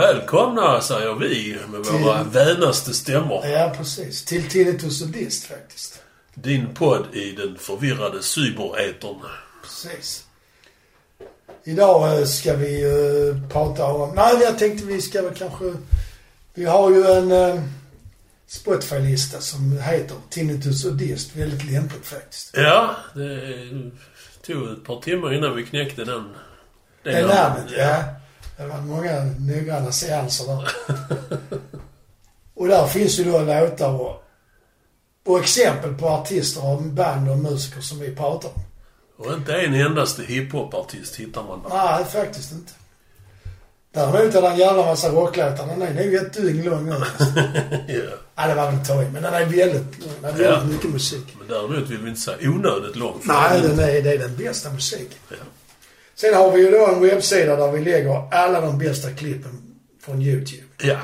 Välkomna säger vi med våra vänaste stämmor. Ja, precis. Till Tinnitus och Dist faktiskt. Din podd i den förvirrade cyberetern. Precis. Idag eh, ska vi uh, prata om... Nej, jag tänkte vi ska väl kanske... Vi har ju en uh, Spotify-lista som heter Tinnitus och Dist. Väldigt lämpligt faktiskt. Ja, det tog ett par timmar innan vi knäckte den. Det är namnet, ja. Det var många noggranna seanser där. och där finns ju då låtar och, och exempel på artister och band och musiker som vi pratar om. Och inte en endaste hiphopartist hittar man där. Nej, faktiskt inte. Däremot är det en jävla massa rocklåtar. Den är nog ett dygn lång nu. ja. Ja, det var väl ta men den är väldigt, den är väldigt Ja. mycket musik. Men däremot vill vi inte säga onödigt lång. Nej, den är, det är den bästa musiken. Ja. Sen har vi ju då en webbsida där vi lägger alla de bästa klippen från YouTube. Ja.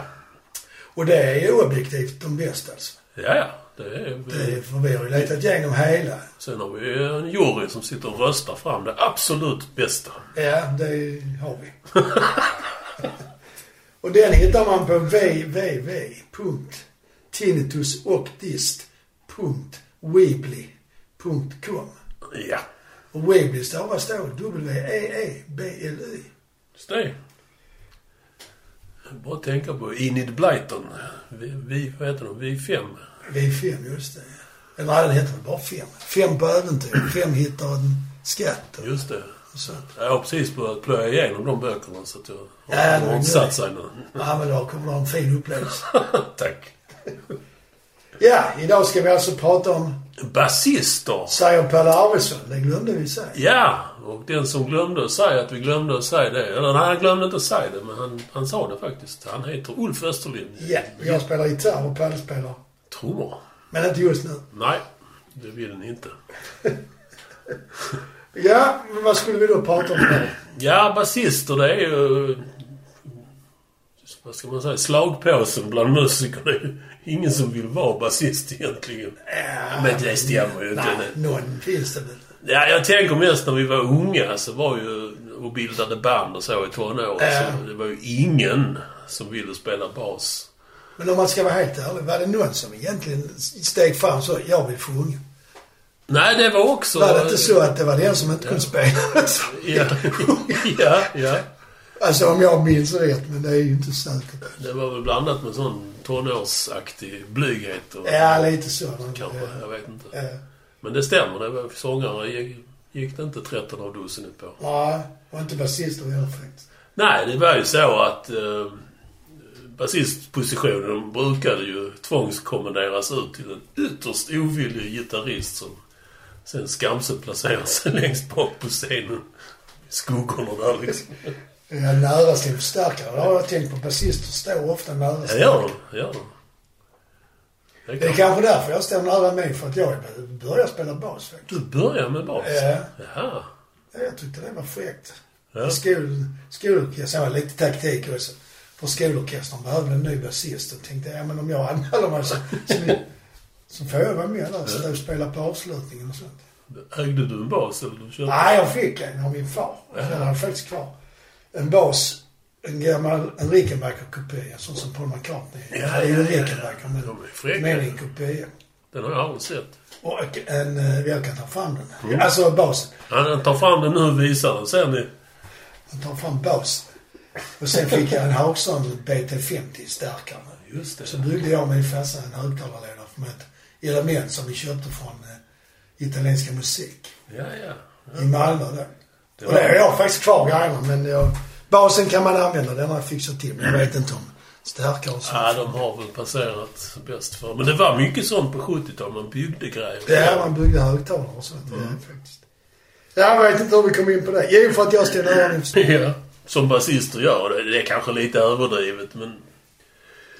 Och det är ju objektivt de bästa alltså. Ja, ja. Det är... Det, för vi har ju letat igenom hela. Sen har vi en jury som sitter och röstar fram det absolut bästa. Ja, det har vi. och den hittar man på www.tinnitusochdist.weebly.com. Ja. Och Weebly stavas då W-E-E-B-L-Y. Just det. Bara tänka på Enid Blyton. Vi, vi, vad heter de? Vi fem. Vi fem, just det. Eller den heter väl bara fem. Fem på äventyr. Fem hittar en skatt. Och Just det. så. Jag har precis börjat plöja igenom de böckerna så att jag Ja, har var omsatt sig nu. Ja, men då kommer du ha en fin upplevelse. Tack. Ja, idag ska vi alltså prata om Basister. säger Pelle Arvidsson. Det glömde vi säga. Ja, och den som glömde att säga att vi glömde att säga det. Eller nej, han glömde inte att säga det, men han, han sa det faktiskt. Han heter Ulf Österlind. Ja, jag spelar gitarr och Pelle spelar. Trummor. Men inte just nu. Nej, det vill den inte. Ja, men vad skulle vi då prata om då? Ja, basister det är ju... Vad ska man säga? Slagpåsen bland musiker. Ingen som vill vara basist egentligen. Ja, Men det stämmer ju inte. Nej, någon finns det väl. Ja, jag tänker mest när vi var unga så var ju och bildade band och så i tonåren. Ja. Så det var ju ingen som ville spela bas. Men om man ska vara helt ärlig, var det någon som egentligen steg fram så, jag vill sjunga? Nej, det var också... Var det inte så att det var den som inte kunde spela? Ja, ja, ja. Alltså om jag minns rätt, men det är ju inte säkert. Det var väl blandat med sån tonårsaktig blyghet och... Ja, lite så. Kanske, jag vet inte. Ja. Men det stämmer, det var sångare gick, gick det inte 13 av dussinet på. Nej, och inte basister heller faktiskt. Nej, det var ju så att eh, basistpositionen brukade ju tvångskommenderas ut till en ytterst ovillig gitarrist som sen skamset placerade sig längst bak på scenen. I skuggorna där liksom. Ja, nära sin förstärkare. Det har jag tänkt på. Basister står ofta nära Ja, sin de. Ja, gör de. Det Det är kan. kanske därför jag står nära mig, för att jag började spela bas faktiskt. Du börjar med bas? Ja. Jaha. Ja, Jag tyckte det var fräckt. Ja. Skol, skolorkestern, var det lite taktik också. För skolorkestern behövde en ny basist och tänkte, ja men om jag anmäler mig så, så, vi, så får jag vara med där. Så och spela på avslutningen och sånt. Ägde du en bas eller du köpte? Nej, jag fick en av min far. Den har jag faktiskt kvar. En bas, en gammal, en Rickenbacker-kopia, sån som Paul McCartney. Ja, det är ju en ja, ja, ja. Rickenbacker, men, men en kopia. Den har jag aldrig sett. Och en, eh, jag kan ta fram den. Alltså basen. Han tar fram den nu och visar den. Ser ni? Jag tar fram basen. Och sen fick jag en Hagström BT50 starkare. Just det. Så byggde jag med farsan en högtalarledare med ett element som vi köpte från eh, italienska musik. Ja, ja. I Malmö då. Det Och var- det har jag faktiskt kvar grejerna men jag, basen kan man använda. Den har jag fixat till. Men jag vet inte om starkare och så. Ja, de har väl passerat bäst för. Men det var mycket sånt på 70-talet. Man byggde grejer. Ja, man byggde högtalare och sånt. Ja, faktiskt. Jag vet inte hur vi kom in på det. Jo, för att jag ställde öronen Ja. Som basister gör. Det, det är kanske lite överdrivet men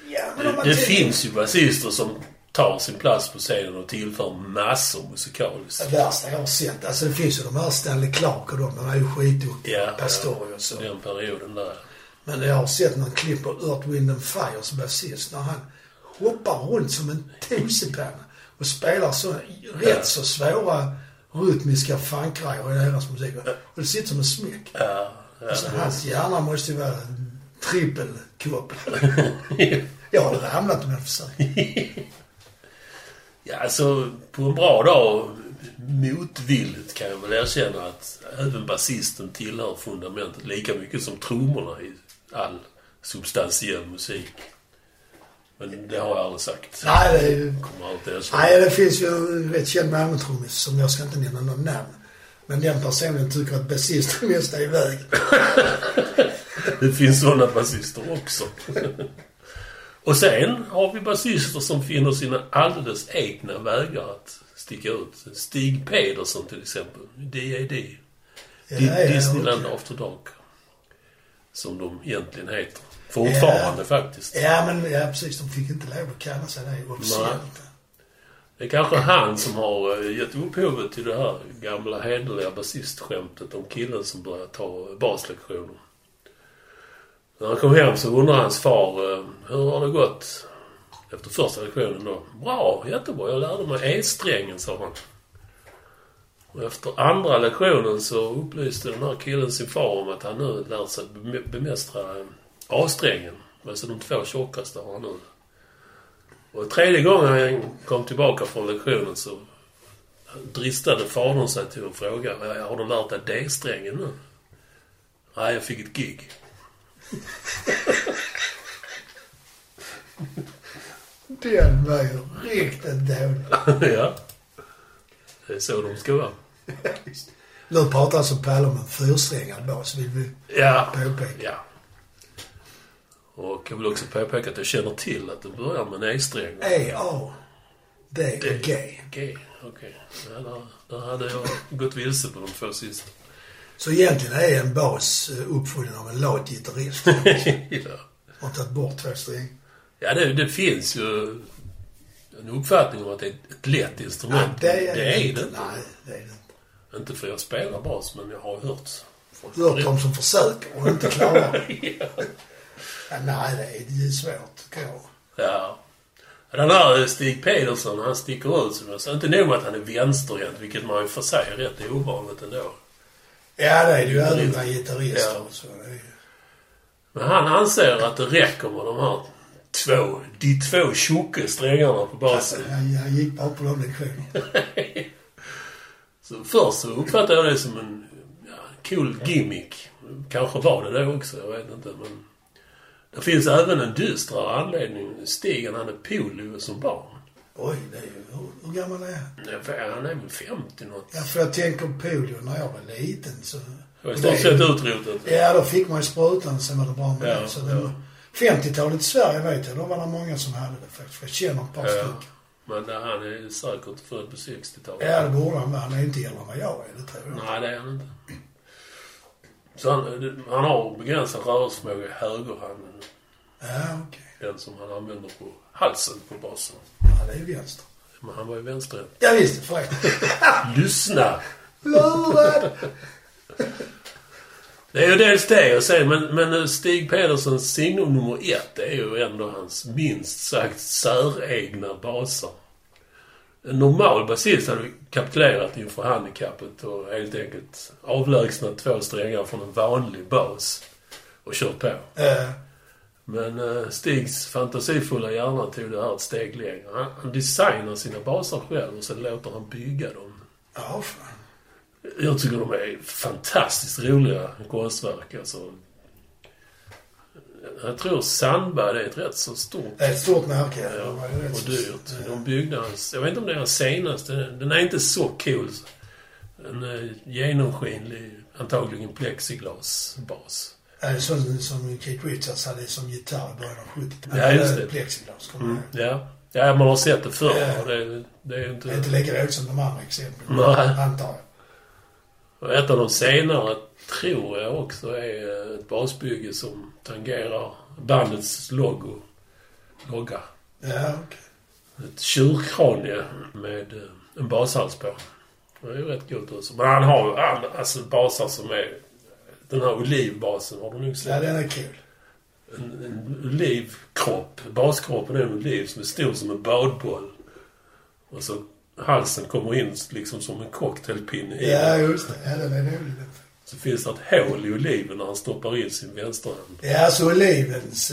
Ja, men det, det finns ju basister som tar sin plats på scenen och tillför massor musikaliskt. Det värsta jag har sett. Alltså det finns ju de här Stanley Clark och de. De är ju skitduktiga. Ja, Pastori och så. Den perioden där. Men jag har sett någon klipp på Earth, Wind and Fires basist när han hoppar runt som en tusenpanna och spelar så rätt så svåra rytmiska funkgrejer i deras musik. Och det sitter som en smäck. Ja, ja. Alltså, hans hjärna måste ju vara trippelkopplad. Jag hade ramlat om jag försökt. Ja, alltså på en bra dag, motvilligt kan jag väl erkänna att även basisten tillhör fundamentet lika mycket som trummorna i all substantiell musik. Men det har jag aldrig sagt. Nej, det. Nej, det finns ju en rätt känd Malmötrummis som jag ska inte nämna någon namn. Men den personen tycker att basisten mest är iväg. Det finns sådana basister också. Och sen har vi basister som finner sina alldeles egna vägar att sticka ut. Stig Pedersen till exempel. D.A.D. Ja, ja, Disneyland okej. After Dark. Som de egentligen heter. Fortfarande faktiskt. Ja, men ja, precis. De fick inte lov att kalla sig det officiellt. Det är kanske han som har eh, gett upphovet till det här gamla hederliga basistskämtet om killen som började ta baslektioner. När han kom hem så undrade hans far eh, hur har det gått efter första lektionen då? Bra, jättebra. Jag lärde mig E-strängen, sa han. Och efter andra lektionen så upplyste den här killen sin far om att han nu lärt sig bemästra eh, A-strängen. Alltså de två tjockaste har han nu. Och tredje gången han kom tillbaka från lektionen så dristade fadern sig till att fråga Har du lärt dig D-strängen nu? Nej, jag fick ett gig. Den var ju riktigt dålig. ja. Det är så de ska vara. Nu pratar alltså Palle om en fyrsträngad bas, vill vi Ja. påpeka. Ja. Och jag vill också påpeka att jag känner till att det börjar med en E-sträng. E, A, D G. G. Okej. Ja, där, där hade jag gått vilse på de två sista. Så egentligen är en bas eh, uppfunnen av en lat gitarrist. ja. Och tagit bort två strängar. Ja, det, det finns ju en uppfattning om att det är ett lätt instrument. det är det, är det inte. Nej, det är det inte. Inte för jag spelar bas, men jag har hört. folk- Hört de som försöker och inte klarar. ja. ja, nej, det är, det är svårt tycker jag. ja. Den här Stig Pedersen, han sticker ut som jag sa. Inte nog med att han är vänsterhänt, vilket man ju för sig är rätt ovanligt ändå. Ja, det är det ju även bland gitarrister Ja. så. Det är ju... Men han anser att det räcker med de här två, de två tjocka strängarna på basen. Han, han gick bara på de lektionerna. Så först så uppfattade jag det som en ja, cool gimmick. Kanske var det det också, jag vet inte. Men det finns även en dystrare anledning. Stigen, han är polio som barn. Oj, det är ju... Hur, hur gammal är han? Han är väl 50 något. Ja, för jag tänker på polio när jag var liten så... Jag är och stort det- sett utrotat. Ja, då fick man ju sprutan sen var det bra med Ja, det. Så det ja. var, 50-talet i Sverige vet jag, då var det många som hade det faktiskt. Jag känner ett par Ja. stycken. Men eh, han är säkert född på 60-talet. Ja, det borde han vara. Han är inte äldre än vad jag är, det tror jag. Nej, det är han inte. Så han, han har begränsad rörelseförmåga i högerhanden. Ja, okej. Den som han använder på halsen på basen. Ja, det är ju vänster. Men han var ju vänsterhänt. Ja, visst. Förresten. Lyssna! Lurad! Det är ju dels det och sen, men, men Stig Pedersens signum nummer ett är ju ändå hans minst sagt säregna baser. En normal basist hade kapitulerat inför handikappet och helt enkelt avlägsnat två strängar från en vanlig bas och kört på. Eh, Men eh, Stigs fantasifulla hjärna tog det här ett steg längre. Han, designar sina baser själv och sen låter han bygga dem. ja, fan. Jag tycker de är fantastiskt roliga konstverk. Alltså. Jag tror Sandberg det är ett rätt så stort ett stort märke. ja, och dyrt. De byggde hans... Jag vet inte om det är hans senaste. Den är inte så cool. En eh, genomskinlig, antagligen plexiglasbas. Ja, Det är sånt som Keith Richards hade som gitarr i början av 70-talet. Ja, just det. Plexiglas, kommer Mm, ja. ja, man har sett det förr. Ja. Det, det är inte... Det är inte lika roligt som de andra exemplen. Nej. Antar jag. Och ett av de senare tror jag också är ett basbygge som tangerar bandets logo. Logga. Ja, okej. Ett tjurkranie med eh, en bashals på. Det är ju rätt gott också. Men han har all- alltså basar som är... Den här olivbasen har du nog Ja, sett. den är kul. En, en olivkropp. Baskroppen är en oliv som är stor som en badboll. Och så halsen kommer in liksom som en cocktailpinne i Ja, just det. Ja, den är rolig. Så finns det ett hål i oliven när han stoppar in sin vänsterhand. Ja, så olivens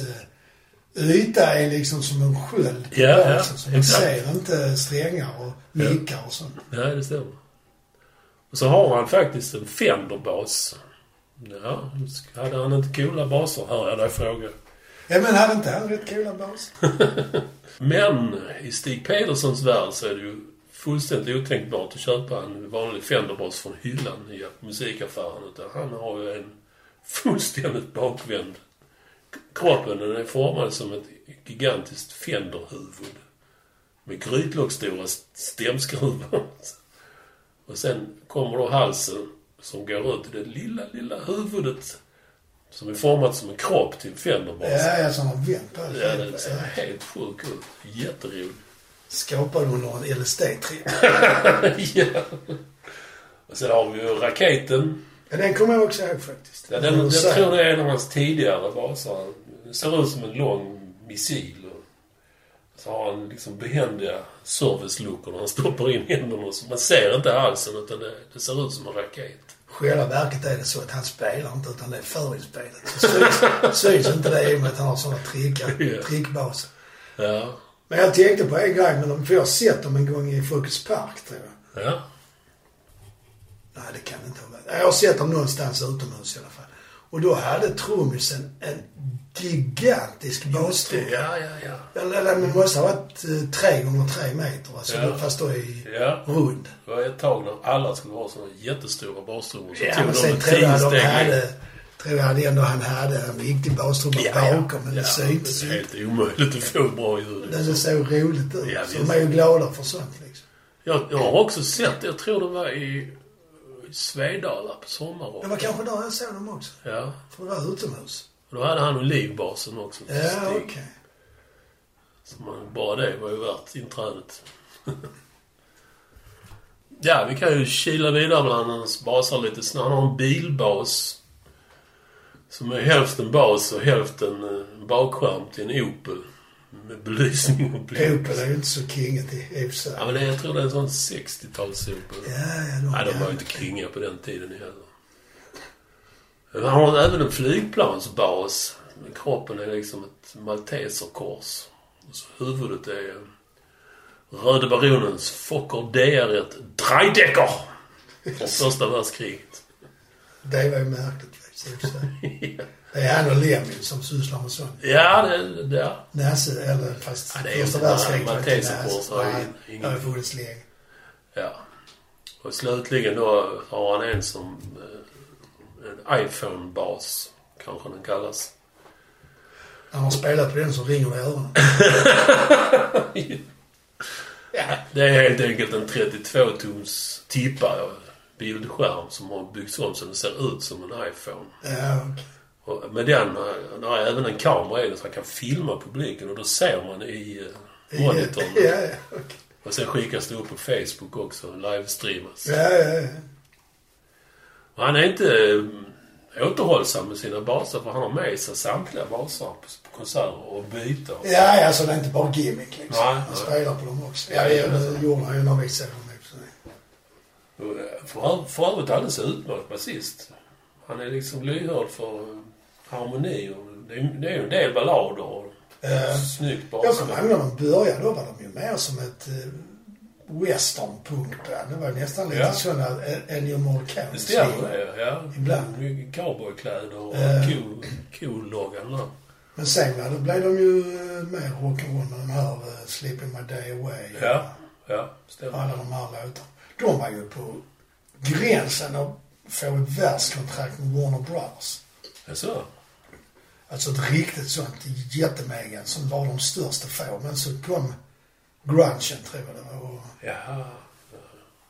eh, yta är liksom som en sköld. Ja, ja, Alltså, så man ser inte strängar och nickar och sånt. Nej, det stämmer. Och så har han faktiskt en Fender-bas. Ja, hade han inte coola baser, hör jag dig fråga. Ja, men hade inte han rätt coola bas? Men i Stig Peterssons värld så är det ju fullständigt otänkbart att köpa en vanlig Fender-bas från hyllan i musikaffären. Utan han har ju en fullständigt bakvänd. Kroppen den är formad som ett gigantiskt Fender-huvud. Med grytlockstora stämskruvar. Och sen kommer då halsen som går ut i det lilla, lilla huvudet. Som är format som en kropp till en Fender-bas. Ja, ja, så har vänt på Ja, det det. ser helt sjukt ut. Jätteroligt. Skapad under en LSD-tripp. ja. Och sen har vi ju raketen. Ja, den kommer jag också ihåg faktiskt. Ja, den, jag tror det är en av hans tidigare baser. Den ser ut som en lång missil. Och så har han liksom behändiga serviceluckor när han stoppar in händerna. Så man ser inte halsen utan det, det ser ut som en raket. Själva verket är det så att han spelar inte utan det är förinspelat. Så syns, syns inte det i och med att han har sådana trickar, Ja. trickbaser. Ja. Men jag tänkte på en grej, men de- för jag har sett dem en gång i Folkets Park tror jag. Ja. Nej, det kan det inte ha varit. Jag har sett dem någonstans utomhus i alla fall. Och då hade trummisen en gigantisk bastrumma. Ja, ja, ja. Eller, det måste ha varit eh, tre gånger tre meter. Alltså, Ja. fast då i Ja. rund. Det var ett tag när alla skulle ha såna jättestora bastrummor. Så Ja, tog men sen en tror jag de hade... Tror jag ändå han hade en riktig bastrumma bakom, men det syntes det är inte. helt omöjligt att få bra ljud. Men det såg roligt ut. Ja, så de är ju glada för sånt liksom. Jag, jag har också sett, jag tror det var i, i Svedala på sommaren. Det var kanske där jag såg dem också. Ja. För det var utomhus. Och då hade han olivbasen också. Ja, okej. Så man, bara det var ju värt inträdet. ja, vi kan ju kila vidare bland hans basar lite snabbt. Han har en bilbas. Som är hälften bas och hälften eh, bakskärm till en Opel. Med belysning och blick. Opel är ju inte så kinget i och för. Ja, men det, jag tror det är en sån 60-tals Opel. Ja, ja, de Nej, de var ju inte kinga på den tiden heller. Han har även en flygplansbas. Kroppen är liksom ett malteserkors. Så huvudet är Röde Baronens Fokker DR1 Dreidecker. Från första världskriget. Det var ju märkligt faktiskt. Det är han och Lemin som sysslar med sånt. ja, det, det, ja. Näse, eller fast Ja, det är första världskriget var inte Näse. Nej, det har funnits länge. ja. Och slutligen då har han en som eh, iPhone-bas. Kanske den kallas. När man spelat på den så ringer det i öronen. Ja, det är helt enkelt en 32-tums tippare bildskärm som har byggts om så den ser ut som en iPhone. Ja. Och med den eh, den har även en kamera i den så man kan filma publiken och då ser man i eh, monitorn. Ja, ja, okej. Och sen skickas det upp på Facebook också, livestreamas. Ja, ja, ja. Han är inte eh, återhållsam med sina baser för han har med sig samtliga baser på konserter och byter. Ja, ja, så det är inte bara gimmick liksom. Nej, han spelar på dem också. Ja, det gjorde han ju några veckor sedan. också. Och, eh, För, för övrigt alldeles utmärkt basist. Han är liksom lyhörd för eh, harmoni och det är, det är ju en del ballader och Eh, snyggt Jag bas. kommer ihåg när de började, då var de ju mer som ett eh, westernpunkband. Det var nästan lite Ja. sådana eh, Ennio Morricone. Det stämmer ja. Ibland. Mycket cowboykläder och Eh. ko- kologgan där. Men sen då blev de ju eh, mer rock'n'roll med de här uh, Sleeping My Day Away. Ja, ja, stämmer. alla de här låtarna. De var ju på gränsen att få ett världskontrakt med Warner Brothers. Jaså? Alltså ett riktigt sånt jättemega som var de största få. Men så kom grungen tror jag det var. Jaha.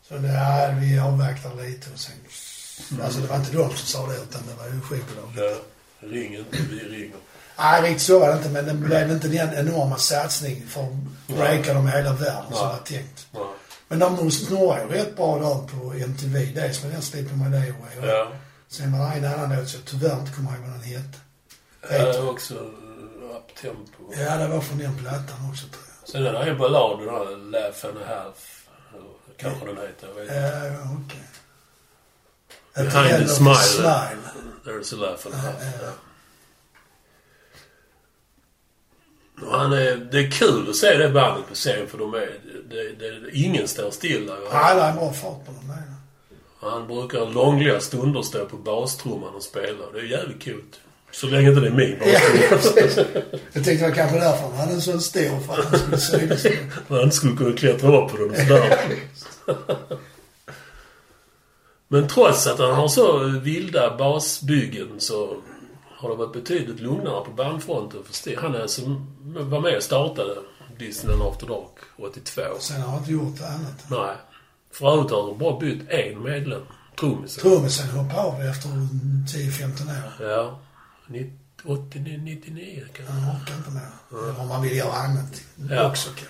Så det, ja, vi avvaktar lite och sen... Alltså det var inte de som sa det utan det var ju skivbolaget. Ja. Ring inte, vi ringer. Nej, riktigt så var det inte men det blev inte den enorma satsning för att breaka dem i hela världen som Nej. var tänkt. Nej. Men de snurrade ju rätt bra där på MTV. Dels med den Sleeping My Day Away. Ja. Sen var det en annan låt som jag tyvärr inte kommer ihåg vad den hette. Det är också eh, uptempo. Ja, det var från den plattan också tror jag. Sen är det en ballad, den här Laugh and a half. Kanske den heter, jag vet inte. Ja, okej. At Behind the end of smile. smile. There's a laugh and a half. Ja, ja. Och Han är, det är kul att se det bandet på scen för de är, det, det, ingen står stilla. Ja, det är bra fart på dem. nej. Han brukar långliga stunder stå på bastrumman och spela. Det är jävligt kul. Så länge inte det är min Ja. Jag tänkte det var kanske därför han hade en sån stor för att han skulle synas. För han skulle kunna klättra upp på den sådär. Men trots att han har så vilda basbyggen så har det varit betydligt lugnare på bandfronten. För han är som var med och startade Disneyland After Dark 82. Sen har han inte gjort annat. Nej. Förut har de bara bytt en medlem. Trummisen. Trummisen hoppade av efter 10-15 år. Ja. 90, 80, 99 kanske. Han orkar inte mer. Eller om man vill göra annat Ja. också kanske.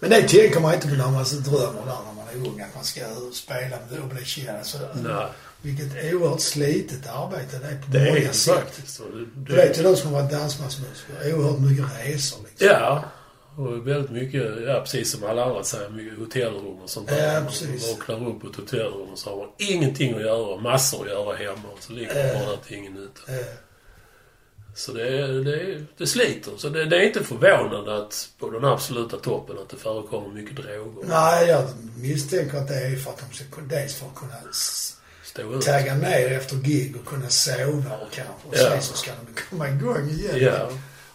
Men det tänker man inte på när man drömmer där när man är ung. Att man ska spela och bli känd. Så, Nej. vilket oerhört slitet arbete det är på Det är många det sätt. faktiskt. Och det- Du vet ju de som har varit dansbandsmusiker. Oerhört mycket resor liksom. Ja. Och väldigt mycket, ja precis som alla andra säger, mycket hotellrum och sånt där. Ja, precis. Man vaknar upp på ett hotellrum och så har man ingenting att göra, massor att göra hemma. Och så ligger man Ja. bara där till ingen nytta. Eh, Så det, det, det sliter. Så det, det är inte förvånande att på den absoluta toppen att det förekommer mycket droger. nej, jag misstänker att det är för att de ska dels för att kunna tagga ner efter gig och kunna sova och kanske. Och Ja. sen så ska de komma igång igen. Ja.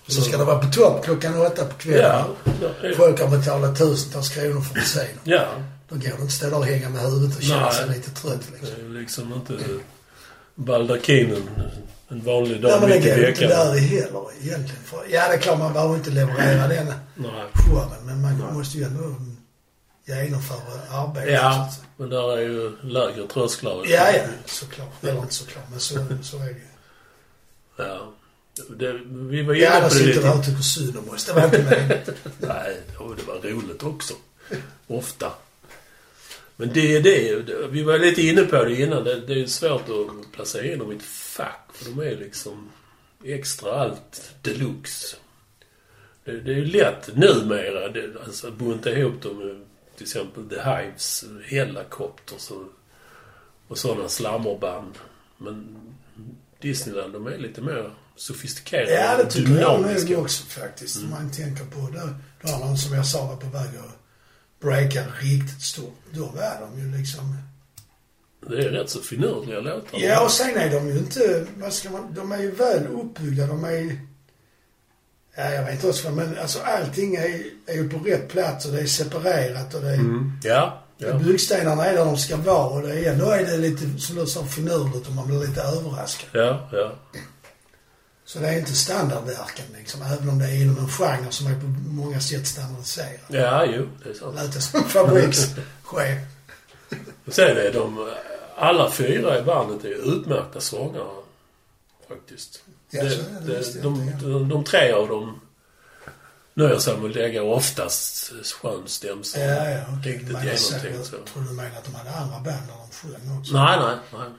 Så ska det vara på topp klockan åtta på kvällen. Ja. Folk har betalat tusentals kronor för scenen. ja. Då går det inte att stå där och hänga med huvudet och känna Nej. sig lite trött Det liksom. är liksom inte baldakinen en vanlig Nej dag men det mitt i går inte veckan. där heller egentligen. För, ja det är klart man behöver inte leverera den Nej. showen men man måste ju ändå genomföra arbetet. Ja, att men där är ju lägre trösklar. Ja, ja, såklart. Eller inte såklart, men så, så är det ju. Det, vi var inne på det sitter lite. och tycker synd om oss. Det var inte meningen. Nej, och det var roligt också. Ofta. Men det är det. Vi var lite inne på det innan. Det, det är svårt att placera in dem i ett fack. För de är liksom extra allt deluxe. Det, det är ju lätt numera det, alltså, att bunta ihop dem med till exempel The Hives, Hellacopters och, och sådana slammerband. Men Disneyland, de är lite mer sofistikerade. Ja, det tycker jag dynamiska. nog också faktiskt. Om man tänker på det. Då har någon som jag sa var på väg att breaka riktigt stort. Då var de ju liksom... Det är rätt så finurliga låtar. Ja, och sen är de ju inte... Vad ska man... De är ju väl uppbyggda. De är... Ja, jag vet inte också men alltså allting är, är ju på rätt plats och det är separerat och det är... Mm. Ja, ja. Byggstenarna är där de ska vara och det är, ändå är det lite, som du sa, finurligt och man blir lite överraskad. Ja, ja. Så det är inte standardverken liksom, även om det är inom en genre som är på många sätt standardiserad. Ja, jo, det är sant. Lät det som fabrikschef. Sen är de, alla fyra i bandet är utmärkta sångare. Faktiskt. Ja, Det- det, det- de, de, de tre av dem nöjer sig med att lägga oftast skön stämsång. Ja, ja, okej. Riktigt genomtänkt så. Jag tror du menar att de hade andra band där de sjöng också. Nej, nej, nej.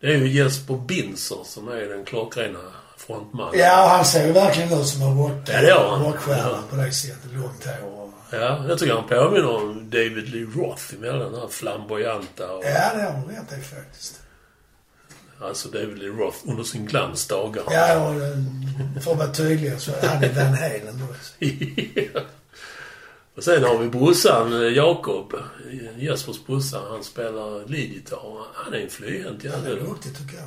Det är ju Jesper Binzer som är den klockrena frontmannen. Ja, han ser ju verkligen ut som en rock, Ja, det han. rockstjärna Ja. på det sättet. Långt hår och... Ja, jag tycker han påminner om David Lee Roth emellan. Den här flamboyanta och... Ja, det har du rätt i faktiskt. Alltså David Lee Roth under sin glansdagar. Ja, och eh, för att vara tydlig så hade Van Halen då. och sen har vi brorsan eh, Jakob. Jespers brorsa. Han spelar leadgitarr. Han är en flyhänt Han är jävel. duktig tycker jag,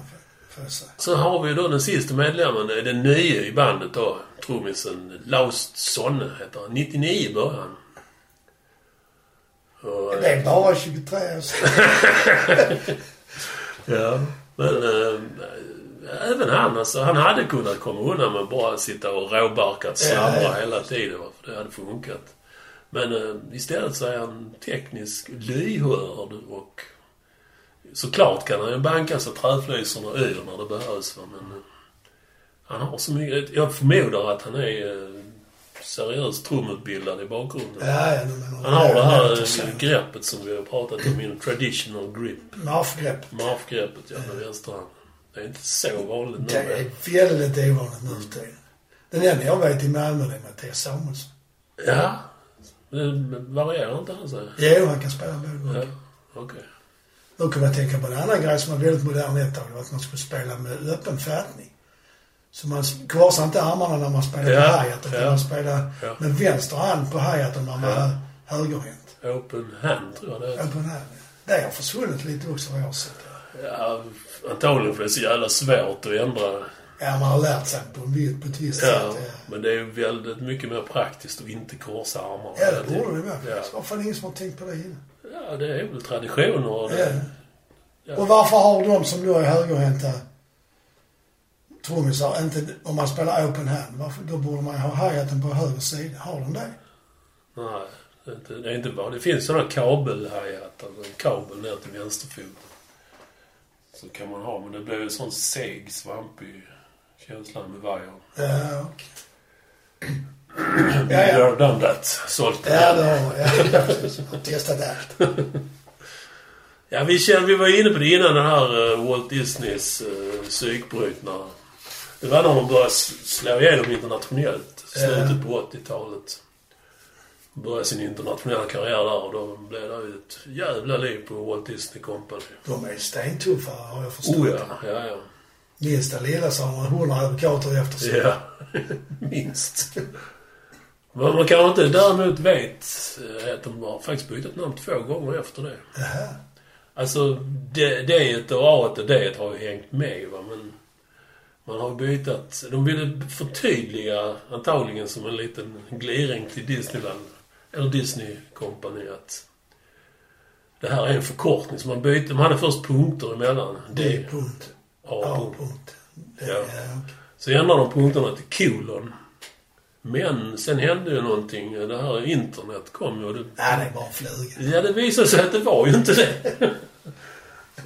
jag säga. Sen har vi då den sista medlemmen. Den nya i bandet då. Trummisen Laust Sonne heter han. 99 i början. Och, Det är bara 23 år sedan. Ja, men äh, även han alltså, han hade kunnat komma undan med bara sitta och råbarkat slamra Ja, hela tiden. För det hade funkat. Men äh, istället så är han teknisk lyhörd och såklart kan han ju banka så träflisorna yr när det behövs. Va? Men äh, han har så mycket... Jag förmodar att han är äh, seriöst trumutbildad i bakgrunden. Ja, ja, menar Han har det här äh, greppet som vi har pratat om inom traditional grip. Marfgrepp. Marfgreppet, ja, med vänsterhand. Det är inte så vanligt Det är väldigt ovanligt nu för tiden. Den enda jag vet i Malmö är Mattias Samuelsson. Ja. Det varierar inte han sig? Jo, han kan spela både Ja, okej. Nu kommer jag tänka på en annan grej som var väldigt modern ett tag. Det var att man skulle spela med öppen fattning. Så man korsar inte armarna när man spelar Ja, på hi-hat. Utan ja. man spelar Ja. med vänster hand på hi-haten när man Ja. är högerhänt. Open hand tror jag det är. Öppen hand. Det har försvunnit lite också vad jag har sett. Ja, antagligen för det är så jävla svårt att ändra. Ja, man har lärt sig på, en, på ett visst Ja, sätt. Ja. men det är ju väldigt mycket mer praktiskt att inte korsa armarna. Ja, det borde det vara. Ja. Varför är det ingen som har tänkt på det innan? ja, det är väl traditioner och det, Ja. Ja. Och varför har de som då är högerhänta trummisar inte, om man spelar open hand, varför, då borde man ju ha hi-haten på höger sida. Har de det? Nej, det är inte, det är inte bara... Det finns sådana kabel alltså en kabel ner till vänsterfoten. Så kan man ha, men det blir ju en sån seg, svampig känsla med vajer. Ja, okej. Ja, Ja, ja. You're done that. Sålt det. Ja, det har. Jag har testat allt. Ja, vi, kände, vi var inne på det innan den här uh, Walt Disneys uh, psykbrytare. Det var när de började slå igenom internationellt. Slutet på 80-talet. Började sin internationella karriär där och då blev det ett jävla liv på Walt Disney Company. De är stentuffa, har jag förstått. Oh ja, ja, ja. Minsta lilla så har man hundra advokater efter sig. Ja, minst. Vad man kanske inte däremot vet eh, att de har faktiskt bytt namn två gånger efter det. Jaha. Alltså, D D och A och D har ju hängt med va, men man har bytt De ville förtydliga, antagligen som en liten gliring till Disneyland, eller Disney Company, att det här är en förkortning. Så man bytte, de hade först punkter emellan. D-punkt. A-punkt. Det- Ja. Så ändrade de punkterna till kolon. Men sen hände ju någonting. Det här internet kom ju och det Nej, det bara en fluga. Ja, det visade sig att det var ju inte det.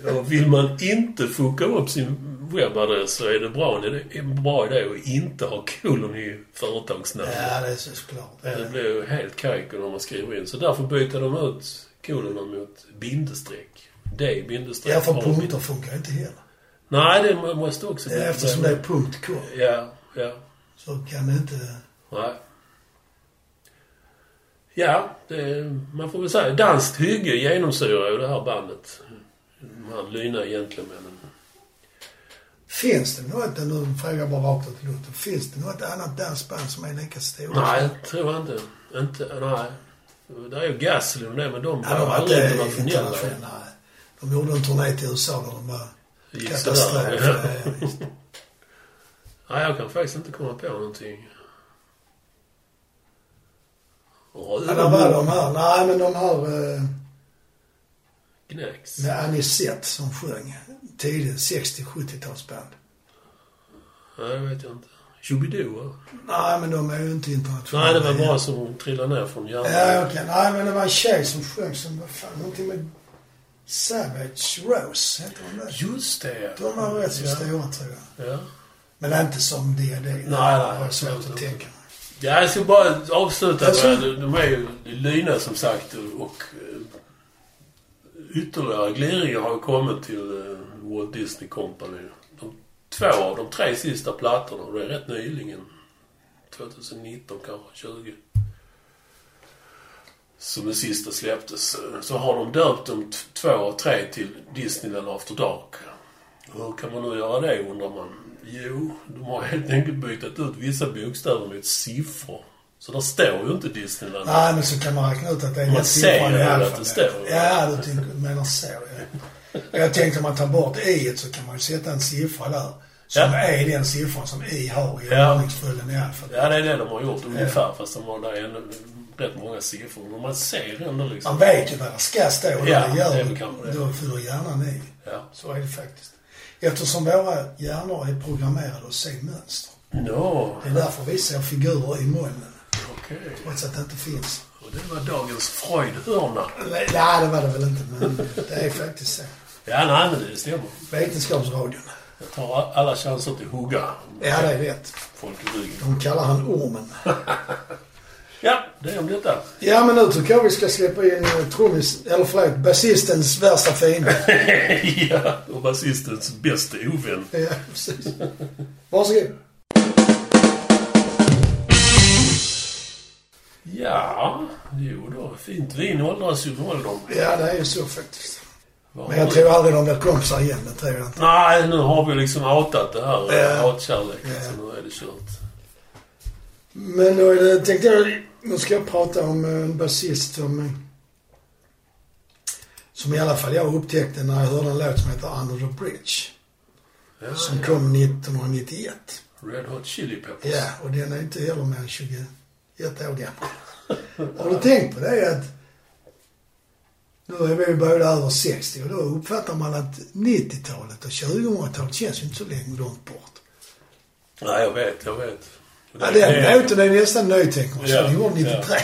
Och vill man inte fucka upp sin webbadress så är det bra, det är en bra idé att inte ha kolon i företagsnamnet. Ja, det är såklart. Ja. Det blir ju helt kajko när man skriver in. Så därför byter de ut kolonen mot bindestreck. D bindestreck. Ja, för punkter funkar inte heller. Nej, det måste också Ja, Eftersom det är punkt kom Ja, ja. så kan det inte... Nej. Ja, det, man får väl säga danskt hygge genomsyrar ju det här bandet. De här lyna gentlemännen. Finns det något, nu frågar jag bara rakt ut i luften, finns det något annat dansband som är lika stort? Nej, tror jag inte. Inte, nej. Det är ju Gasoline och det, men de Ja, de var aldrig inte internationella. De gjorde en turné till USA där de var katastrof. Ja, ja. Nej, jag kan faktiskt inte komma på någonting. Ja, där var de här, nej men de här eh, Gnäcks. med Anisette som sjöng tidigt 60-70-talsband. Nej, det vet jag inte. Shubidoo? Nej men de är ju inte internationella. Nej, det var bara som trillade ner från hjärnan. Ja, okej. Nej, men det var en tjej som sjöng som, vad fan, någonting med Savage Rose, heter hon det? Just det. De var rätt så Ja. stora tror jag. Ja. Men inte som D&D. Nej, nej, Det var svårt att inte. tänka mig. Ja, jag ska bara avsluta Alltså- med, de är ju lyna som sagt och, eh, ytterligare gliringar har kommit till eh, Walt Disney Company. De, två av de tre sista plattorna, och det är rätt nyligen. 2019 kanske, 20. Som den sista släpptes. eh, Så har de döpt de t- två och tre till Disneyland After Dark. Hur kan man nu göra det undrar man? Jo, de har helt enkelt bytt ut vissa bokstäver mot siffror. Så där står ju inte Disneyland. Nej, men så kan man räkna ut att det är Man den siffran ju i att alfabetet. det står. Ja, du menar så. Ja. Jag tänkte om man tar bort i så kan man ju sätta en siffra där. Som Ja. är den siffran som i har i Ja. ordningsföljden i alfabetet. Ja, det är det de har gjort ungefär. Fast de har där ännu rätt många siffror. Men man ser ändå liksom... Man vet ju vad det ska stå och Ja, det det gör är väl kanske det. Då fyller hjärnan i. Ja. Så är det faktiskt. Eftersom våra hjärnor är programmerade att se mönster. Nå, Det är därför vi ser figurer i molnen. okej. Trots att det inte finns. Och det var dagens Freud-hörna. Nej, det var det väl inte, men det är faktiskt så. Ja, nej, men det stämmer. Vetenskapsradion. Jag tar alla chanser till hugga Ja, det är rätt. folk i ryggen. De kallar han ormen. Ja, det är om detta. Ja, men nu tycker jag vi ska släppa in eh, trummis, eller förlåt, basistens värsta fiende. ja, och basistens bästa ovän. Ja, precis. Varsågod. Ja, jo då. Fint vin åldras ju med åldern. Ja, det är ju så faktiskt. Men jag tror aldrig de blir kompisar igen. Det tror jag inte. Nej, nu har vi liksom outat det här. Ja. Hatkärleken. Ja. Så nu är det kört. Men då det, tänkte jag, nu ska jag prata om en basist som, eh, som i alla fall jag upptäckte när jag hörde en låt som heter Under the Bridge. Ja, Som ja. kom 1991. Red Hot Chili Peppers. Ja, och den är inte heller mer än 21 år gammal. Har du tänkt på det att nu är vi båda över 60 och då uppfattar man att 90-talet och 2000-talet känns ju inte så länge långt bort. Nej, jag vet, jag vet. Ja, den låten är nästan ny tänker man. Ja, den gjorde 93.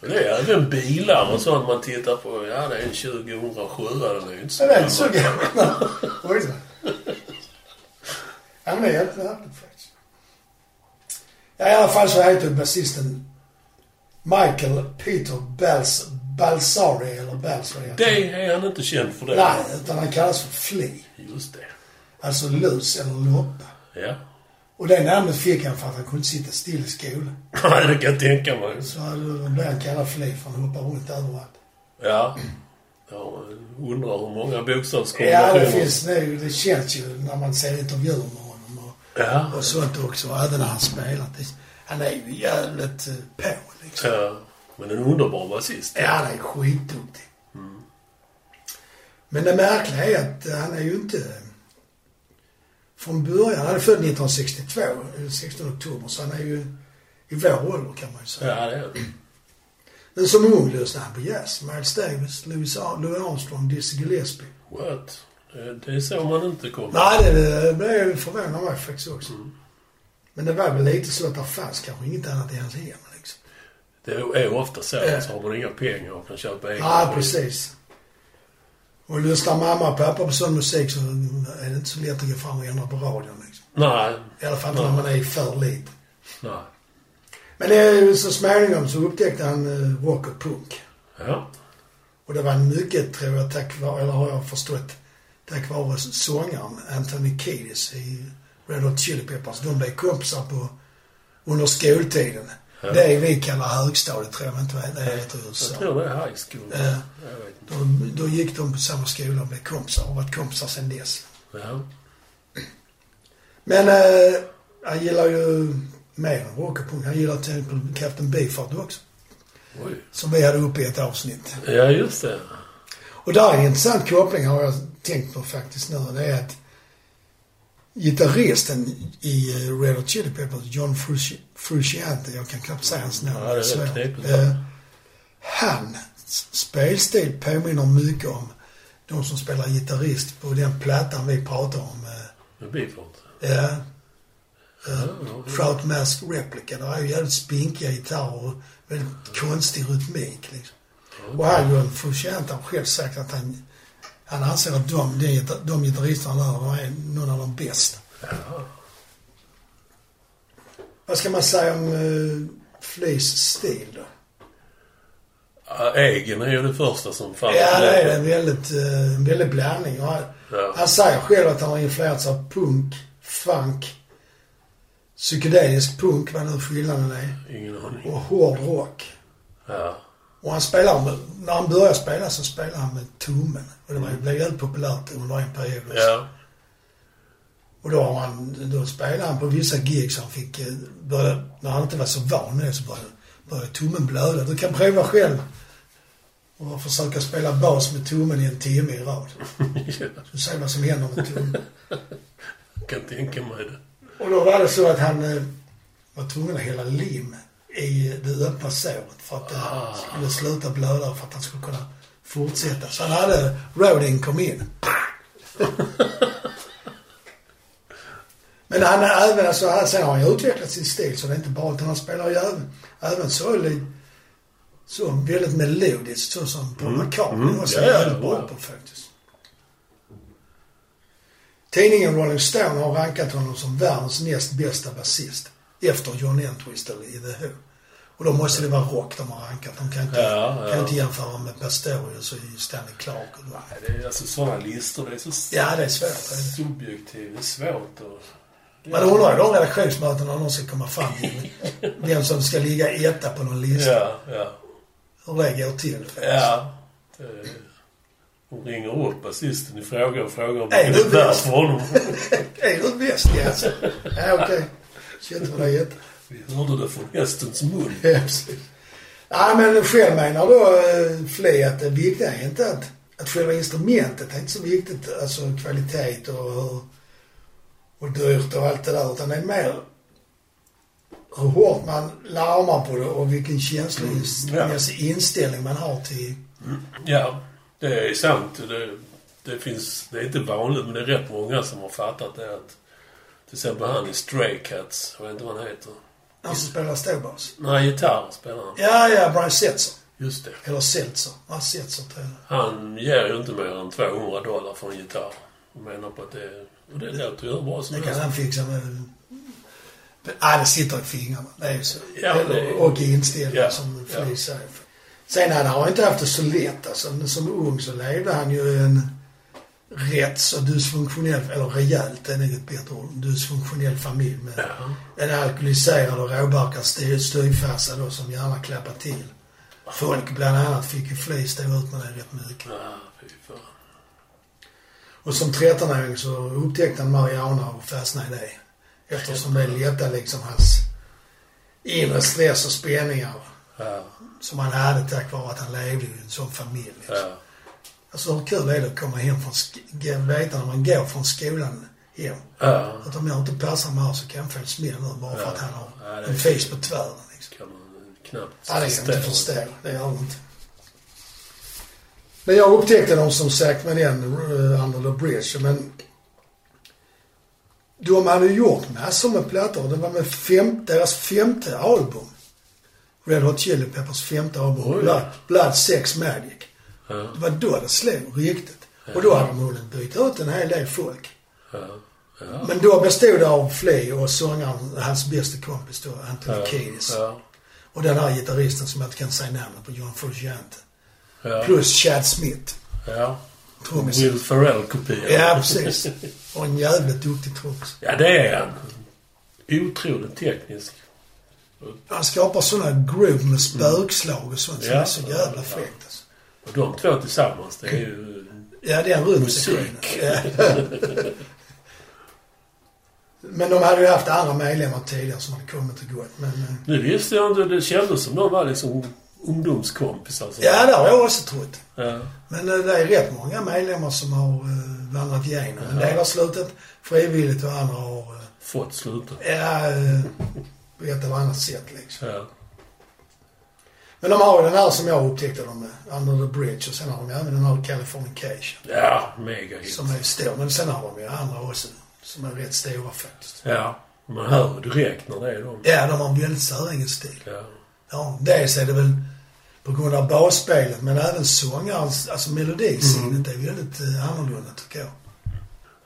Det är även bilar och sånt man tittar på. Ja, det är en 2007. Den är ju inte så Ja, det är inte så gammal. gammal. Oj då. Ja, men det är märkligt faktiskt. Ja, i alla fall så heter basisten Michael Peter Bals, Balsari, eller Balsari. Det är han inte känd för det. Nej, utan han kallas för Flea. Just det. Alltså lus eller loppa. Ja. Och det namnet fick han för att han kunde sitta still i skolan. Nej, det kan jag tänka mig. Så blev han kallad Flea för han hoppar runt överallt. Ja. Ja, jag undrar hur många Ja, bokstavskombinationer. det finns nu. Det känns ju när man ser intervjuer med honom och, Ja. och sånt också. Även när han spelar. Det, han är ju jävligt eh, på liksom. ja. Men en underbar basist. Ja, han är skitduktig. Men det märkliga är att han är ju inte... Från början, han är född 1962, eh, 16 oktober, så han är ju i vår ålder kan man ju säga. Ja, det är det. Men som ung lyssnade han på jazz. Miles Davis, Louis, Ar- Louis Armstrong, Dizzy Gillespie. What? Det- är så man inte kommer. Nej, det, det blev förvånad mig faktiskt också. Men det var väl lite så att det fanns kanske inget annat i hans hem liksom. Det är ofta så. Ja. Så har man inga pengar och kan köpa egen Ja, precis. Och lyssnar mamma och pappa på sån musik så är det inte så lätt att gå fram och ändra på radion liksom. Nej. I alla fall inte när man är för liten. Nej. Men så småningom så upptäckte han eh, rock och punk. Ja. Och det var mycket, tror jag, tack vare, eller har jag förstått, tack vare sångaren Anthony Kiedis i Red Hot Chili Peppers. De blev kompisar på, under skoltiden. Ja. Det vi kallar högstadiet, tror jag inte vad det heter i Jag tror det är high school. Ja. Då, då gick de på samma skola och blev kompisar och varit kompisar sedan dess. Ja. Men eh, han gillar ju mer än rock och punk. Han gillar till exempel Captain Beefheart också. Oj. Som vi hade uppe i ett avsnitt. Ja, just det. Och där är en intressant koppling har jag tänkt på faktiskt nu. Det är att gitarristen i eh, Red Hot Chili Peppers, John Frusci- Frusciante, jag kan knappt säga hans namn. Ja, det är knepigt. Eh, Hans spelstil påminner mycket om de som spelar gitarrist på den plattan vi pratar om. eh, Med Beefheart. Ja. Ja. Trout Mask Replica. Det är ju jävligt spinkiga gitarrer och väldigt konstig rytmik liksom. Och han John Frusciante har själv sagt att han, han anser att de, de, gitar- de gitarristerna där är någon av de bästa. Ja. Vad ska man säga om uh, Flees stil då? Egen är ju det första som faller Ja, det är en väldigt, uh, en väldig blandning. Han, Ja. han säger själv att han har influerats av punk, funk, psykedelisk punk, vad nu skillnaden är, Ingen aning. och hård rock. Ja. Och han spelar med, när han började spela så spelade han med tummen. Och det var, blev väldigt populärt under en period. också. Ja. Och då, har han, då spelade han på vissa gigs. Han fick, eh, började, när han inte var så van med det så började, började tummen blöda. Du kan prova själv. Och försöka spela bas med tummen i en timme i rad. Så ser vad som händer med tummen. Kan tänka mig det. Och då var det så att han eh, var tvungen att hälla lim i det öppna såret för att det Ah. skulle sluta blöda för att han skulle kunna fortsätta. Så han hade, Rodin kom in. Men han är även, alltså, han, sen har han utvecklat sin stil så det är inte bara utan han spelar ju även, även så, li- så väldigt melodiskt så som Paul Mm. McCartney Mm. också är ja, väldigt bra på faktiskt. Tidningen Rolling Stone har rankat honom som världens näst bästa basist. Efter John Entwistle i The Who. Och då måste det vara rock de har rankat. De kan inte, Ja, ja. kan inte jämföra med Pastorius och Stanley Clark. Och. Nej, det är alltså sådana listor. Det är så Ja, det är svårt. är subjektivt. Det är svårt och... Man undrar ju de redaktionsmötena när de ska komma fram till vem som ska ligga etta på någon lista. Ja, ja. Hur det går till. Ja. Det, De ringer upp basisten i fråga och frågar om Är det är värt för honom. är du bäst? Ja, alltså. ja okej. Kände vad det hette. Vi hörde det från hästens mun. Ja, precis. Ja, men själv menar då eh, Fle att det viktiga är inte att, att själva instrumentet är inte så viktigt, alltså kvalitet och hur och dyrt och allt det där, utan det är mer hur hårt man larmar på det och vilken känslomässig inställning man har till... Ja, det är sant. Det, det finns... Det är inte vanligt, men det är rätt många som har fattat det att... Till exempel han i Stray Cats, jag vet inte vad han heter. Han som spelar ståbas. Nej, gitarr spelar han. Ja, ja, Brian Setzer. Just det. Eller Seltzer. Ja, Setzer tror jag. Han ger ju inte mer än 200 dollar för en gitarr. Och menar på att det... Och det låter ju hur bra som Det kan helst. han fixa med... Ja, det sitter i fingrarna. Det är ju så. Ja, det- och i inställningen Ja, som ja. Flis säger. Sen hade han inte haft det så lätt. Alltså, som ung så levde han ju en rätt så dysfunktionell, eller rejält är nog ett bättre ord, dysfunktionell familj med Ja. en alkoholiserad och råbarkad styvfarsa då som gärna klappar till. Folk bland annat fick ju Flis stå ut med det rätt mycket. Ja. Och som 13-åring så upptäckte han Mariana och fastnade i det. Eftersom det lättade liksom hans inre stress och spänningar Ja, som han hade tack vare att han levde i en sån familj. Liksom. ja. Alltså hur kul är det att komma hem från, sk- g- veta när man går från skolan hem. Ja, Att om jag inte passar mig här så kan jag få en smäll nu bara för att han har en fis på tvären. Liksom. kan man knappt Ja, det kan jag inte förstå. Det gör jag inte. Men jag upptäckte dem som sagt med den uh, Under the Bridge. Men de hade gjort massor med plattor. Det var med fem, deras femte album. Red Hot Chili Peppers femte album. Blood, Blood Sex Magic. Ja, Det var då det slog riktigt. Och då hade de hunnit byta ut en hel del folk. ja, ja. Men då bestod det av Flea och sångaren, hans bästa kompis då, Anthony ja, Kiedis. ja, Och den här gitarristen som jag inte kan säga namnet på, John Frusciante. ja, Plus Chad Smith. ja. Trummisen. Will Ferrell-kopia. Ja, precis. Och en jävligt duktig trummis. Ja, det är han. Otroligt teknisk. Han skapar sådana groove med spökslag och sånt som Ja. är så jävla fräckt. Och de två tillsammans, det är ju... Ja, det är en. Musik. Ja. Men de hade ju haft andra medlemmar tidigare som hade kommit och gått. Men, eh, Nu visste jag inte, det kändes som de var liksom ungdomskompisar. så. ja, det har jag också trott. ja. Men eh, det är rätt många medlemmar som har uh, vandrat igenom. En del har slutat frivilligt och andra har, Fått sluta. ja, på ett eller annat sätt liksom. Ja. Men de har ju den här som jag upptäckte dem med, Under the Bridge. Och sen har de även den här Californication. Ja, mega hit. Som är stor. Men sen har de ju andra också. Som är rätt stora faktiskt. Ja. Man hör direkt när det är de. Ja, de har en väldigt säregen stil. Ja. Ja, dels är det väl på grund av basspelet men även sångarens, alltså melodisinnet är väldigt uh, annorlunda tycker jag.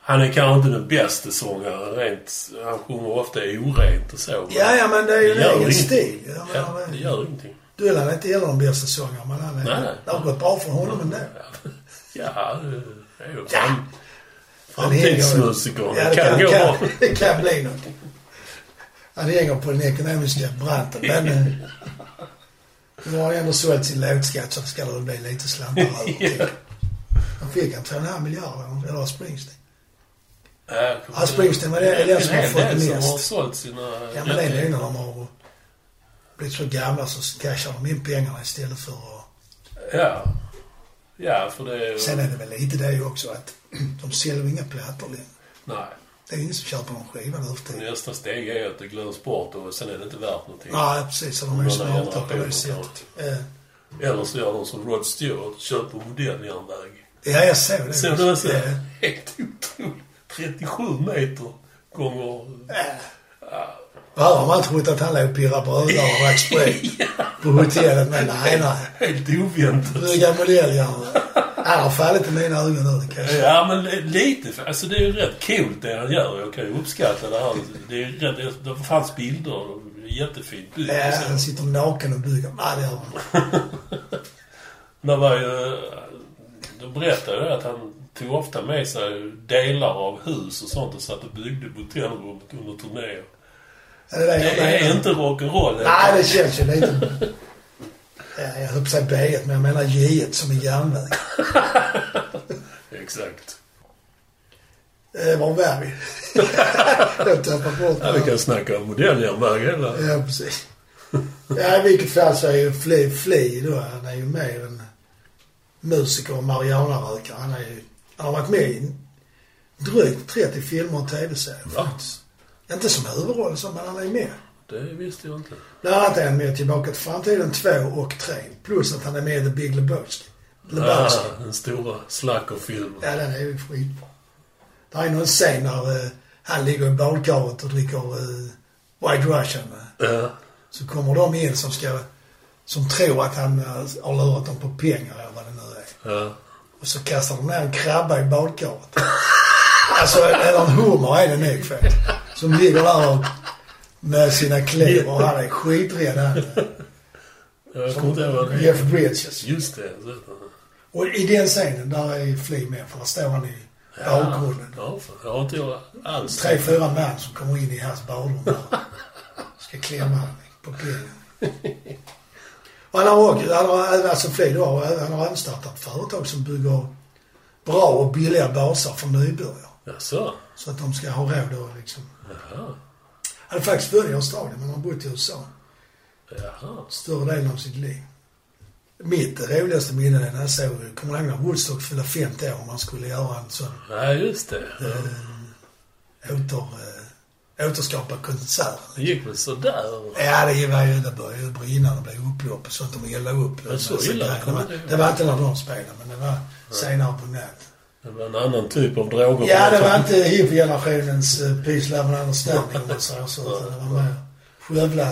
Han är kanske inte den bästa sångaren rent. Han sjunger ofta orent och så. Ja, ja men det är ju en egen stil. Ja, det gör ingenting. Dylan är inte heller den bästa sångaren men han är, Nej, nej. det har gått bra för honom ändå. Ja, det är ju Ja. fram, Han hänger- framtidsmusikern. Ja, det kan, kan, gå kan, det kan bli något. Han hänger på den ekonomiska branten men eh, nu har han ändå sålt sin låtskatt så ska det bli lite slantar över. Han fick han 2,5 miljarder, eller Springsteen. Ja, Springsteen var är den som har fått det mest. som har sålt sina... Ja men det är nog när de har blivit så gamla så cashar de in pengarna istället för att... Ja. Ja, för det är. Sen är det väl lite det också att de säljer inga plattor längre. Nej. Det är ingen som köper någon skiva nu för. Nästa steg är att det glöms bort och sen är det inte värt någonting. Nej, precis. Så de är ju smarta på det sättet. Eller så gör de som Rod Stewart, köper modelljärnväg. Ja, jag såg det. Ser du det? Ja. Helt otroligt. 37 meter gånger... Ja. Här har man trott att han låg och pirrade brödlar och drack sprit på hotellet. Men nej, nej. Helt oväntat. Dryga modelljärn. Han har fallit i mina ögon nu, det kan jag säga. Ja, men lite. Alltså det är ju rätt coolt det han gör. Jag kan ju uppskatta det här. Det är rätt... Det fanns bilder. Jättefint byggt. Ja, han sitter naken och bygger. Nej, det gör han Det var ju... De berättade det att han tog ofta med sig delar av hus och sånt och satt och byggde på hotellrummet under turnéer. Det är det är inte rock'n'roll. Nej, det känns ju lite... Ja, jag höll på att säga B1, men jag menar J1 som är järnväg. Exakt. Eh, var var vi? jag tappade bort Ja, vi kan snacka om modelljärnväg hela... Ja, precis. Ja, i vilket fall så är ju Fli, Fli då, han är ju mer en musiker och marijuanarökare. Han är ju, han har varit med i drygt 30 filmer och tv-serier faktiskt. Inte som huvudroll så, men han är med. Det visste jag inte. Bland annat är han med Tillbaka till framtiden 2 och 3. Plus att han är med i The Big Lebowski. Lebowski. Ah, den stora slackerfilmen. Ja, den är ju skitbra. Det är någon scen när eh, han ligger i badkaret och dricker uh, White Russian. eh. Ja. Så kommer de in som ska, som tror att han eh, har lurat dem på pengar eller vad det nu är. Ja. Och så kastar de ner en krabba i badkaret. alltså, eller en hummer är det nog faktiskt. Som ligger där och, med sina klor och han är skiträdd han. Jeff Bridges. Just det. Och i den scenen, där är Fli med för där står han i bakgrunden. Ja, jag har inte alls. Tre, fyra män som kommer in i hans badrum där. Ska klämma honom på pengen. Och han har också, han har alltså Fli då, har- han har även startat företag som bygger bra och billiga baser för nybörjare. Jaså? Så att de ska ha råd att liksom... Jaha. Han är faktiskt född i Australien men har bott i USA Jaha. större delen av sitt liv. Mitt roligaste minne är när jag såg, kommer du ihåg när Woodstock fyllde 50 år och man skulle göra en sån Ja, just det. Eh, åter, eh, återskapa konserten. Det gick väl sådär? Ja, det var ju, det började ju brinna, det blev upplopp och sånt. De eldade upp. Men så illa det, det det var inte när de spelade, men det var senare på natten. Det var en annan typ av droger. Ja, det var inte hippie-generationens and Understanding om man säger så. Utan det var mer skövla,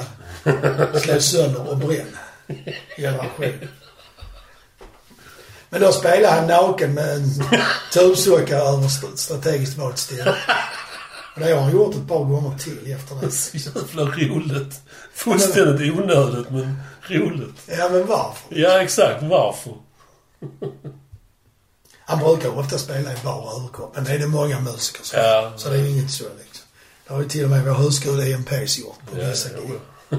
slå sönder och bränn generation. Men då spelade han naken med en tubsocka över st- strategiskt valt ställe. Och det har han gjort ett par gånger till efter det. Så jävla roligt. Fullständigt onödigt, men roligt. Ja, men varför? Ja, exakt. Varför? Han brukar ofta spela i bar överkropp, men det är det många musiker som Ja. Så det är ju inget så liksom. Det har ju till och med vår husgud EMPs gjort på Ja, vissa ja.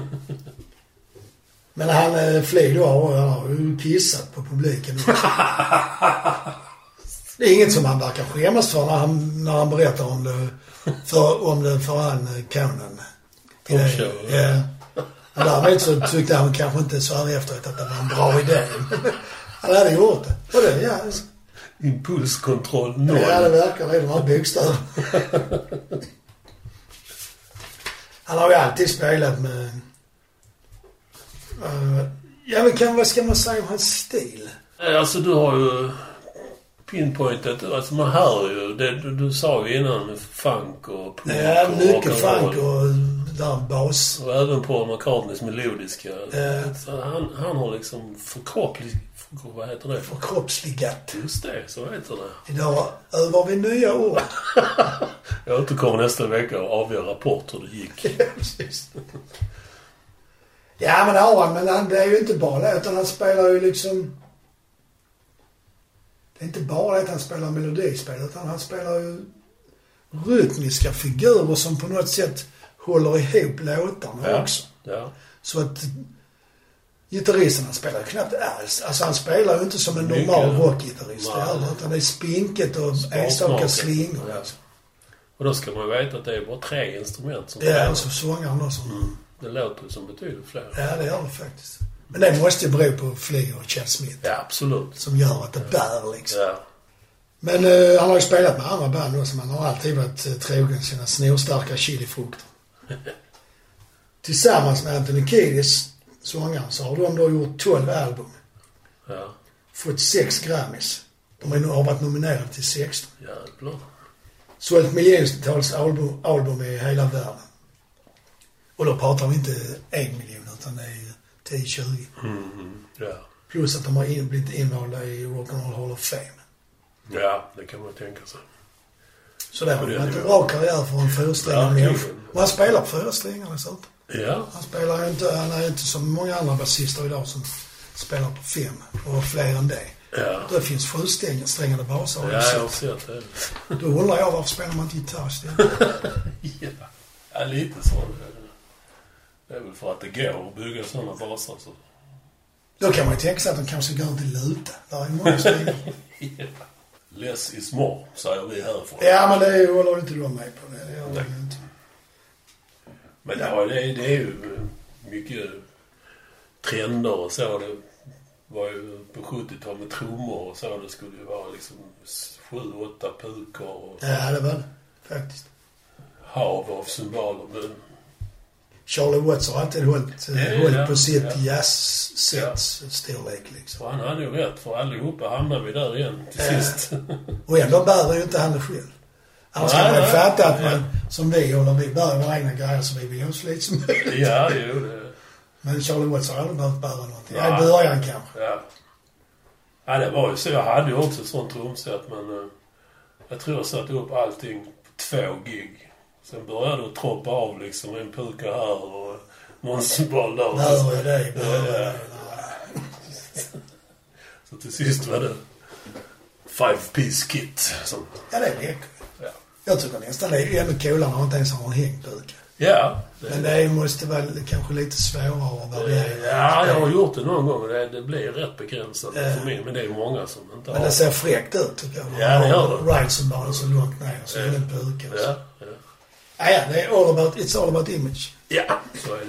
Men han eh, Fli då, han har ju kissat på publiken. det är inget som han verkar skämmas för när han, när han berättar om det för, om det för han eh, Conan. Talkshow, ja. Ja. Men därmed så tyckte han kanske inte så här efteråt att det var en bra idé. han hade gjort det. Och det, ja, Impulskontroll noll. Ja, det verkar det. De här bokstäverna. Han har ju alltid spelat med... Uh, ja, men kan, vad ska man säga om hans stil? Alltså du har ju pinpointat, alltså man hör ju det du, du sa ju innan funk och punk Ja, och mycket rock'n'roll. funk och där bas. Och även Paul McCartneys melodiska. Så han, han har liksom förkropplig... Vad heter det? Förkroppsligat. Just det, så heter det. Idag övar vi nya ord. Jag återkommer nästa vecka och avgör rapport hur det gick. Precis. Ja, men han. Men han, det är ju inte bara det, utan han spelar ju liksom... Det är inte bara det att han spelar melodispel, utan han spelar ju rytmiska figurer som på något sätt håller ihop låtarna Ja. också. Ja. Så att gitarristen, han spelar knappt alls. Alltså han spelar ju inte som en normal rockgitarrist. Utan det är spinket och enstaka slingor. Ja. Och då ska man ju veta att det är bara tre instrument som Ja, spelar. och så sångaren också. Det låter som betydligt fler. Ja, det gör det faktiskt. Men det måste ju bero på Flea och Chad Smith. Ja, absolut. Som gör att det bär liksom. Ja. Men eh, han har ju spelat med andra band också. Man har alltid varit eh, trogen sina snorstarka chilifrukter. Tillsammans med Anthony Kiedis, sångaren, så har de då gjort 12 album. Ja. Fått 6 Grammys. De har varit nominerade till 16. Jävlar. Sålt miljontals album, album i hela världen. Och då pratar vi inte en miljon utan det är 10-20. Mm, ja. Plus att de har in, blivit invalda i Rock'n'Roll Hall of Fame. Ja, det kan man tänka sig. Så det har det varit en bra karriär för en fyrsträngad människa. Och han spelar på fyra strängar dessutom. Ja. Han spelar inte, han är inte som många andra basister idag som spelar på fem och fler än det. Ja. Det finns sjusträngade baser Ja, jag har sett. det. Då undrar jag varför spelar man inte gitarr istället? Ja. ja, lite så. Det är väl för att det går att bygga sådana baser. Så. Då kan man ju tänka sig att de kanske går i luta. Där är många stigar. Less is more, säger vi härifrån. ja, men det håller inte de med på. Det gör de Nej. ju inte. Men ja, det, det är ju mycket trender och så. Det var ju på 70-talet med trummor och så. Det skulle ju vara liksom sju, åtta pukor och Ja, det var det. Faktiskt. hav av cymbaler. Men Charlie Watts har alltid hållit, eh, Ja, hållit ja, på sitt ja. jazz-sets storlek liksom. och han hade ju rätt för allihopa hamnade vi där igen till Ja. sist. Och ändå bär ju inte han det själv. Annars kan man ju fatta att Ja. man, som vi håller, vi bär våra egna grejer så vi vill så lite som möjligt. ja, jo det... Men Charlie Watts har aldrig behövt bära någonting. Nej. I början kanske. Ja. ja, det var ju så. Jag hade ju också ett sånt trumset men eh, jag tror jag satte upp allting på två gig. Sen började det troppa av liksom. En puka här och symbol där. Dig, bär ju Ja, ja. dig. Så till sist var det Five Piece Kit. Som, Ja, det räcker. ja. Jag tycker nästan det är ännu coolare när man inte ens har en hängpuka. Ja, Men det, det måste vara kanske lite svårare att variera. ja, jag har gjort det någon gång och det, det blir rätt begränsat Ja. för mig. Men det är många som inte Men har. det ser fräckt ut tycker jag. Ja, det gör det. Rightsen bara så långt ner så är det en puka. Ja, ja. Ja, ja, det är all about, it's all about image. ja, så är det.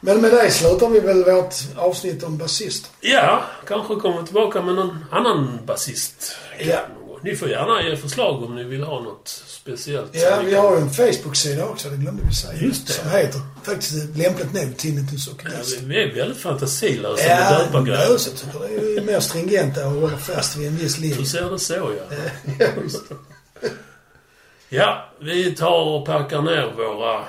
Men med det slutar vi väl vårt avsnitt om basister. Ja, kanske kommer tillbaka med någon annan basist. Ja. Ni får gärna ge förslag om ni vill ha något speciellt. Ja, vi har en Facebook-sida också, det glömde vi säga. Just det. Som heter, faktiskt lämpligt nog, Tinnitus och Ja, Dust. vi- är väldigt fantasilösa med Ja, döpa det är grejer. så tycker jag. Det är mer stringenta och håller fast vid en viss Du linje. ser det så, ja. Ja, visst. Ja, vi tar och packar ner våra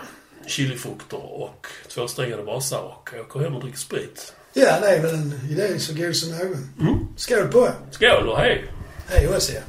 chilifrukter och tvåsträngade brassar och åker hem och dricker sprit. Ja, det är väl en idé så god som någon. Mm. Skål på er! Skål och hej! Hej och se.